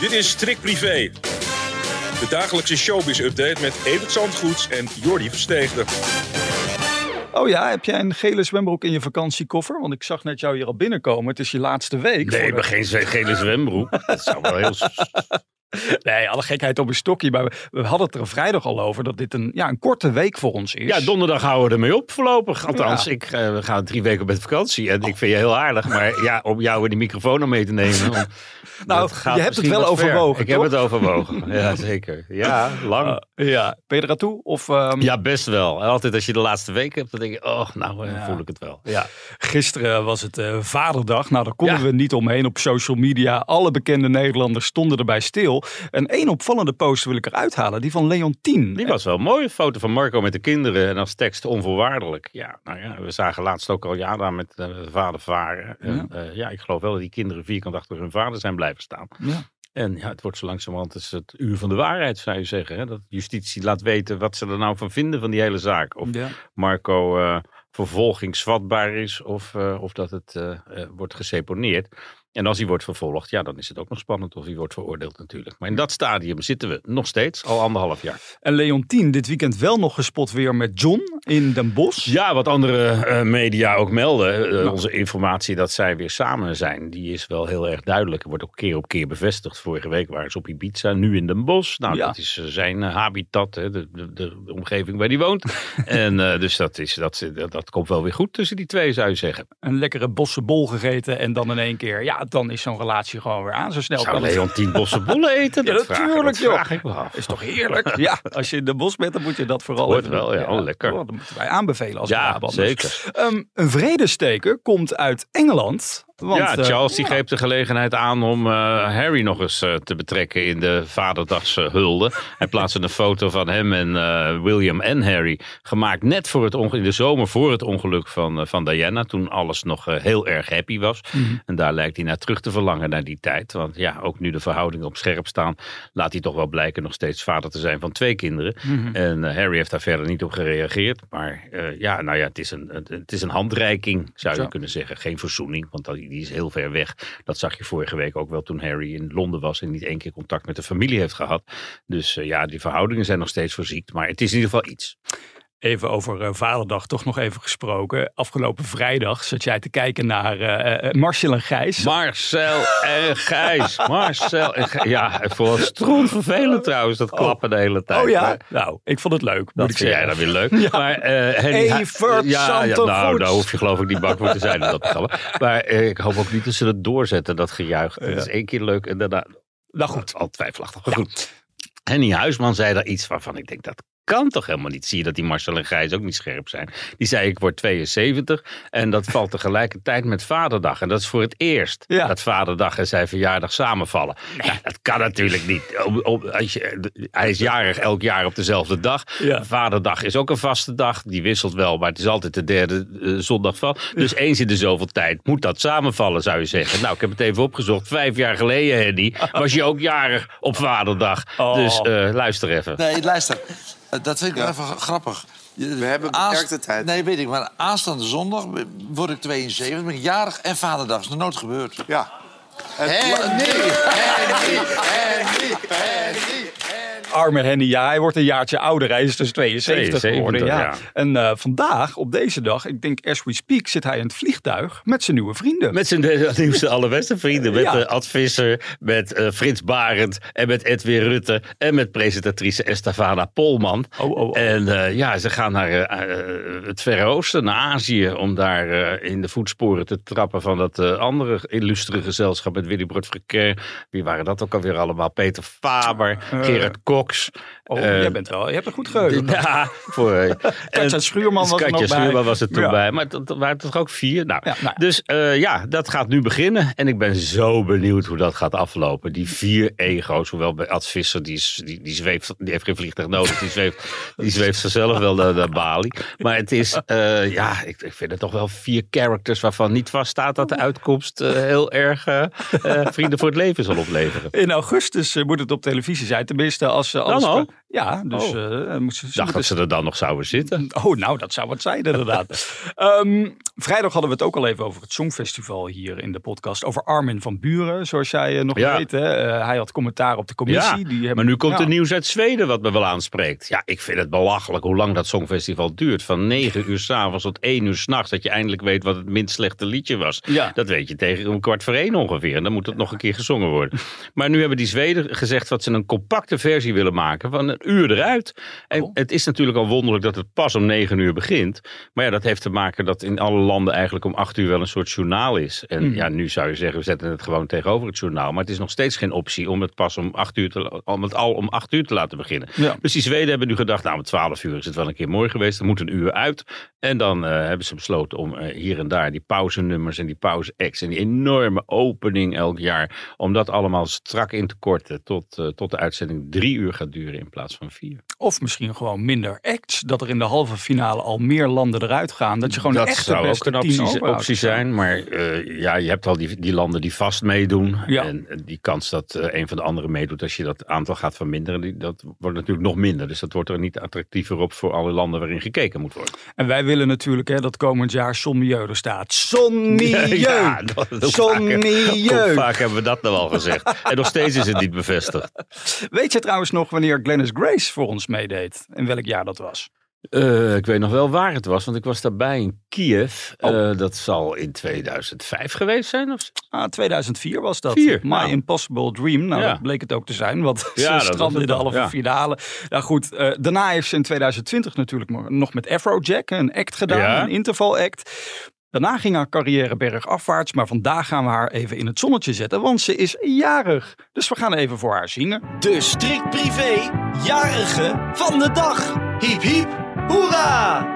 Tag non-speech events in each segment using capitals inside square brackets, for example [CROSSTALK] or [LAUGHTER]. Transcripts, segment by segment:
Dit is Trick Privé. De dagelijkse showbiz-update met Evert Zandgoeds en Jordi Versteegde. Oh ja, heb jij een gele zwembroek in je vakantiekoffer? Want ik zag net jou hier al binnenkomen. Het is je laatste week. Nee, ik ben geen gele zwembroek. [LAUGHS] Dat zou wel heel... [LAUGHS] Nee, alle gekheid op een stokje. Maar we, hadden het er vrijdag al over dat dit een, ja, een korte week voor ons is. Ja, donderdag houden we ermee op voorlopig. Althans, ik uh, we gaan drie weken met vakantie. En ik vind je heel aardig. Maar ja, om jou in die microfoon om mee te nemen. Om, [LAUGHS] nou, je hebt het wel overwogen. Ik heb het overwogen. Ja, [LAUGHS] zeker. Ja, lang. Uh, ja, ben je er aan toe? Of, um... Ja, best wel. Altijd als je de laatste week hebt, dan denk je, oh, nou uh, ja. voel ik het wel. Ja. Gisteren was het Vaderdag. Nou, daar konden ja. we niet omheen op social media. Alle bekende Nederlanders stonden erbij stil. En één opvallende post wil ik eruit halen, die van Leontien. Die was wel mooi, een foto van Marco met de kinderen en als tekst onvoorwaardelijk. Ja, nou ja, we zagen laatst ook al Jada met uh, vader varen. Ja. En, uh, ja, ik geloof wel dat die kinderen vierkant achter hun vader zijn blijven staan. Ja. En ja, het wordt zo langzamerhand is het uur van de waarheid, zou je zeggen. Hè? Dat justitie laat weten wat ze er nou van vinden van die hele zaak. Of ja. Marco uh, vervolgingsvatbaar is of, of dat het wordt geseponeerd. En als hij wordt vervolgd, ja, dan is het ook nog spannend of hij wordt veroordeeld natuurlijk. Maar in dat stadium zitten we nog steeds, al anderhalf jaar. En Leontien, dit weekend wel nog gespot weer met John in Den Bosch. Ja, wat andere uh, media ook melden. Uh, onze informatie dat zij weer samen zijn, die is wel heel erg duidelijk. Wordt ook keer op keer bevestigd. Vorige week waren ze op Ibiza, nu in Den Bosch. Nou, ja. dat is uh, zijn habitat, hè, de, de, de, omgeving waar hij woont. [LAUGHS] en dus dat, is, dat, dat, dat komt wel weer goed tussen die twee, zou je zeggen. Een lekkere bossenbol gegeten en dan in één keer, ja, dan is zo'n relatie gewoon weer aan. Zo snel Zou kan Leon tien bossen bollen eten? [LAUGHS] ja, natuurlijk joh. Ik wel. Is toch heerlijk? [LAUGHS] ja, als je in de bos bent, dan moet je dat vooral Hoort wel, ja. Oh, lekker. Oh, dat moeten wij aanbevelen als ja, zeker. Um, een vredesteker komt uit Engeland. Want, ja, Charles die greep de gelegenheid aan om uh, Harry nog eens uh, te betrekken in de vaderdaghulde. Hij plaatste een foto van hem en William en Harry. Gemaakt net voor het in de zomer voor het ongeluk van, van Diana. Toen alles nog heel erg happy was. Mm -hmm. En daar lijkt hij naar terug te verlangen naar die tijd. Want ja, ook nu de verhoudingen op scherp staan, laat hij toch wel blijken nog steeds vader te zijn van twee kinderen. Mm -hmm. En Harry heeft daar verder niet op gereageerd. Maar ja, nou ja, het is een, het is een handreiking, zou je kunnen zeggen. Geen verzoening, want dat die is heel ver weg. Dat zag je vorige week ook wel toen Harry in Londen was en niet één keer contact met de familie heeft gehad. Dus uh, ja, die verhoudingen zijn nog steeds verziekt, maar het is in ieder geval iets. Even over uh, Vaderdag toch nog even gesproken. Afgelopen vrijdag zat jij te kijken naar uh, Marcel en Gijs. Marcel en Gijs. [LAUGHS] Marcel en Gijs. Ja, het stroom vervelend trouwens, dat klappen oh. de hele tijd. Oh ja? Maar, nou, ik vond het leuk. Dat ik vind jij dan weer leuk. [LAUGHS] Ja. Maar, Henny, ja, ja, nou, daar hoef je geloof ik niet bang voor te zijn in dat programma. Maar ik hoop ook niet dat ze het doorzetten, dat gejuich. Het is één keer leuk en daarna... Nou goed. Al twijfelachtig. Goed. Henny Huisman zei daar iets waarvan ik denk, dat kan toch helemaal niet. Zie je dat die Marcel en Gijs ook niet scherp zijn. Die zei ik word 72 en dat valt tegelijkertijd met vaderdag. En dat is voor het eerst ja. dat vaderdag en zijn verjaardag samenvallen. Nee. Ja, dat kan natuurlijk niet. Op, op, als je, hij is jarig elk jaar op dezelfde dag. Ja. Vaderdag is ook een vaste dag. Die wisselt wel, maar het is altijd de derde uh, zondag van. Dus eens in de zoveel tijd moet dat samenvallen zou je zeggen. Nou, ik heb het even opgezocht. Vijf jaar geleden, Henny, was je ook jarig op vaderdag. Oh. Dus uh, luister even. Nee, luister. Dat vind ik ja. even grappig. We hebben beperkte tijd. Nee, weet ik. Maar aanstaande zondag word ik 72, ben ik jarig en vaderdag. is nog nooit gebeurd. Ja. Henny, Henny, Henny, Henny. Arme Henny, ja, hij wordt een jaartje ouder. Hij is dus 72 geworden. Ja. ja. En uh, vandaag, op deze dag, ik denk as we speak, zit hij in het vliegtuig met zijn nieuwe vrienden. Met zijn [LAUGHS] nieuwste allerbeste vrienden. Met ja. uh, Ad Visser, met uh, Frits Barend en met Edwin Rutte en met presentatrice Estavana Polman. Oh, oh, oh. En ja, ze gaan naar het Verre Oosten, naar Azië, om daar in de voetsporen te trappen van dat andere illustere gezelschap met Willy Brod. Wie waren dat ook alweer allemaal? Peter Faber, Gerard talks Oh, jij bent wel, je hebt een goed geheugen. Ja, voor... uh, [LAUGHS] Katja Schuurman was er nog Schuurman was er toen bij, maar het waren toch ook vier? Nou, ja, nou. Dus uh, ja, dat gaat nu beginnen en ik ben zo benieuwd hoe dat gaat aflopen. Die vier ego's, hoewel bij Ad Visser, die, is, die, die, zweeft, die heeft geen vliegtuig nodig, die zweeft, die zweeft zichzelf wel naar, naar Bali. Maar het is, uh, ja, ik, ik vind het toch wel vier characters waarvan niet vaststaat dat de uitkomst heel erg vrienden voor het leven zal opleveren. In augustus moet het op televisie zijn, tenminste als ze alles... al? Ja, dus... Oh. Uh, moest, dacht dat ze er dan nog zouden zitten. Oh, nou, dat zou wat zijn inderdaad. um, [LAUGHS] vrijdag hadden we het ook al even over het Songfestival hier in de podcast. Over Armin van Buren, zoals jij uh, nog ja. weet. Hè? Uh, hij had commentaar op de commissie. Ja, die hebben, maar nu komt ja. er nieuws uit Zweden wat me wel aanspreekt. Ja, ik vind het belachelijk hoe lang dat Songfestival duurt. Van 9 uur s'avonds tot 1 uur s'nachts. Dat je eindelijk weet wat het minst slechte liedje was. Ja. Dat weet je tegen een kwart voor één ongeveer. En dan moet het nog een keer gezongen worden. [LAUGHS] Maar nu hebben die Zweden gezegd dat ze een compacte versie willen maken van een uur eruit. En Oh. het is natuurlijk al wonderlijk dat het pas om negen uur begint. Maar ja, dat heeft te maken dat in alle landen eigenlijk om acht uur wel een soort journaal is. En Mm. ja, nu zou je zeggen, we zetten het gewoon tegenover het journaal. Maar het is nog steeds geen optie om het pas om acht uur te, om het al om acht uur te laten beginnen. Ja. Dus die Zweden hebben nu gedacht, nou om twaalf uur is het wel een keer mooi geweest. Er moet een uur uit. En dan eh, hebben ze besloten om eh, hier en daar die pauzenummers en die pauze-acts en die enorme opening elk jaar. Om dat allemaal strak in te korten tot, eh, tot de uitzending drie uur gaat duren in plaats van vier. Of misschien gewoon minder acts. Dat er in de halve finale al meer landen eruit gaan. Dat je gewoon dat de echte zou ook een optie, optie zijn. Maar eh, ja, je hebt al die, die landen die vast meedoen. Ja. En eh, die kans dat eh, een van de anderen meedoet als je dat aantal gaat verminderen, die, dat wordt natuurlijk nog minder. Dus dat wordt er niet attractiever op voor alle landen waarin gekeken moet worden. En wij willen natuurlijk hè, dat komend jaar Son Milieu er staat. [LAUGHS] Ja, dat- Son vaak- hebben we dat nou al gezegd? En nog steeds is het niet bevestigd. [LAUGHS] Weet je trouwens nog wanneer Glennis Grace voor ons meedeed? In welk jaar dat was? Eh, ik weet nog wel waar het was, want ik was daarbij in Kiev. Oh. Eh, dat zal in 2005 geweest zijn of zo? Ah, 2004 was dat. Vier, My nou. Impossible Dream. Nou, Ja. dat bleek het ook te zijn, want Ja, [LAUGHS] ze was strandde in de halve ja. finale. Nou goed, eh, daarna heeft ze in 2020 natuurlijk nog met Afrojack een act gedaan, Ja. een interval act. Daarna ging haar carrière bergafwaarts, maar vandaag gaan we haar even in het zonnetje zetten, want ze is jarig. Dus we gaan even voor haar zingen. De strikt privé jarige van de dag. Hiep hiep, hoera!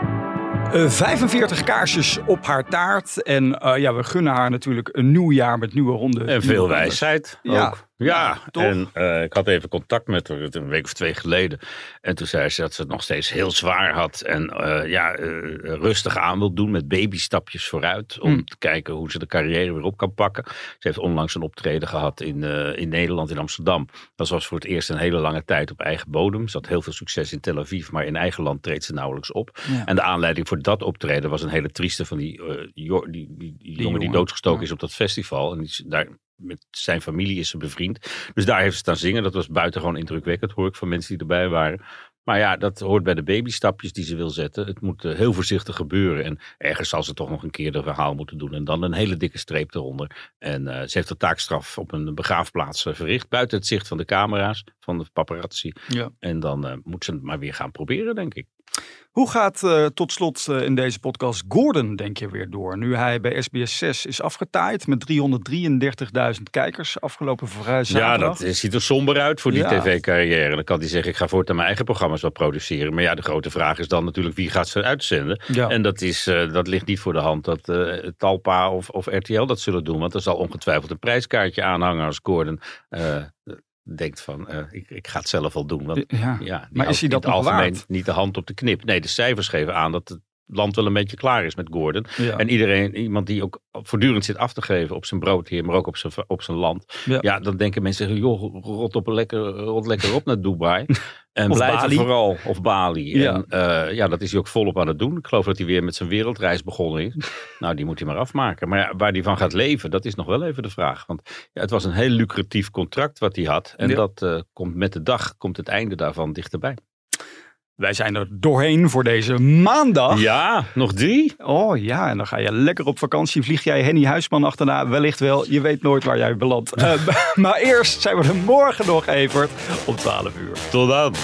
Eh, 45 kaarsjes op haar taart. En eh, ja, we gunnen haar natuurlijk een nieuw jaar met nieuwe ronde. En veel wijsheid ook. Ja, Ja, toch? en eh, ik had even contact met haar een week of twee geleden. En toen zei ze dat ze het nog steeds heel zwaar had. En eh, ja, eh, rustig aan wil doen met babystapjes vooruit. Om Hmm. te kijken hoe ze de carrière weer op kan pakken. Ze heeft onlangs een optreden gehad in, in Nederland, in Amsterdam. Dat was voor het eerst een hele lange tijd op eigen bodem. Ze had heel veel succes in Tel Aviv, maar in eigen land treedt ze nauwelijks op. Ja. En de aanleiding voor dat optreden was een hele trieste van die, die, die, die jongen die doodgestoken ja. is op dat festival. En die daar met zijn familie is ze bevriend. Dus daar heeft ze staan zingen. Dat was buitengewoon indrukwekkend, hoor ik van mensen die erbij waren. Maar ja, dat hoort bij de babystapjes die ze wil zetten. Het moet eh, heel voorzichtig gebeuren. En ergens zal ze toch nog een keer de verhaal moeten doen. En dan een hele dikke streep eronder. En eh, ze heeft de taakstraf op een begraafplaats eh, verricht. Buiten het zicht van de camera's, van de paparazzi. Ja. En dan eh, moet ze het maar weer gaan proberen, denk ik. Hoe gaat eh, tot slot eh, in deze podcast Gordon, denk je, weer door? Nu hij bij SBS 6 is afgetaaid met 333.000 kijkers afgelopen vri- Ja, zaterdag. dat ziet er somber uit voor die Ja. tv-carrière. Dan kan hij zeggen, ik ga voortaan mijn eigen programma's wel produceren. Maar ja, de grote vraag is dan natuurlijk, wie gaat ze uitzenden? Ja. En dat, is, eh, dat ligt niet voor de hand dat eh, Talpa of, of RTL dat zullen doen. Want er zal ongetwijfeld een prijskaartje aanhangen als Gordon eh, denkt van, eh, ik, ik ga het zelf wel doen. Want, Ja. Maar is hij dat algemeen waard? niet de hand op de knip? Nee, de cijfers geven aan dat het land wel een beetje klaar is met Gordon. Ja. En iedereen, iemand die ook voortdurend zit af te geven op zijn broodheer, maar ook op zijn, op zijn land. Ja. Ja. dan denken mensen, joh, rot, op een lekker, rot lekker op naar Dubai. [LAUGHS] En Of Bali. vooral. Of Bali. Ja. En eh, ja, dat is hij ook volop aan het doen. Ik geloof dat hij weer met zijn wereldreis begonnen is. [LAUGHS] nou, die moet hij maar afmaken. Maar ja, waar hij van gaat leven, dat is nog wel even de vraag. Want ja, het was een heel lucratief contract wat hij had. En dat eh, komt met de dag, komt het einde daarvan dichterbij. Wij zijn er doorheen voor deze maandag. Ja, nog drie? Oh ja, en dan ga je lekker op vakantie. Vlieg jij Henny Huisman achterna? Wellicht wel. Je weet nooit waar jij belandt. [LAUGHS] Eh, maar eerst zijn we er morgen nog, Evert, om 12 uur. Tot dan.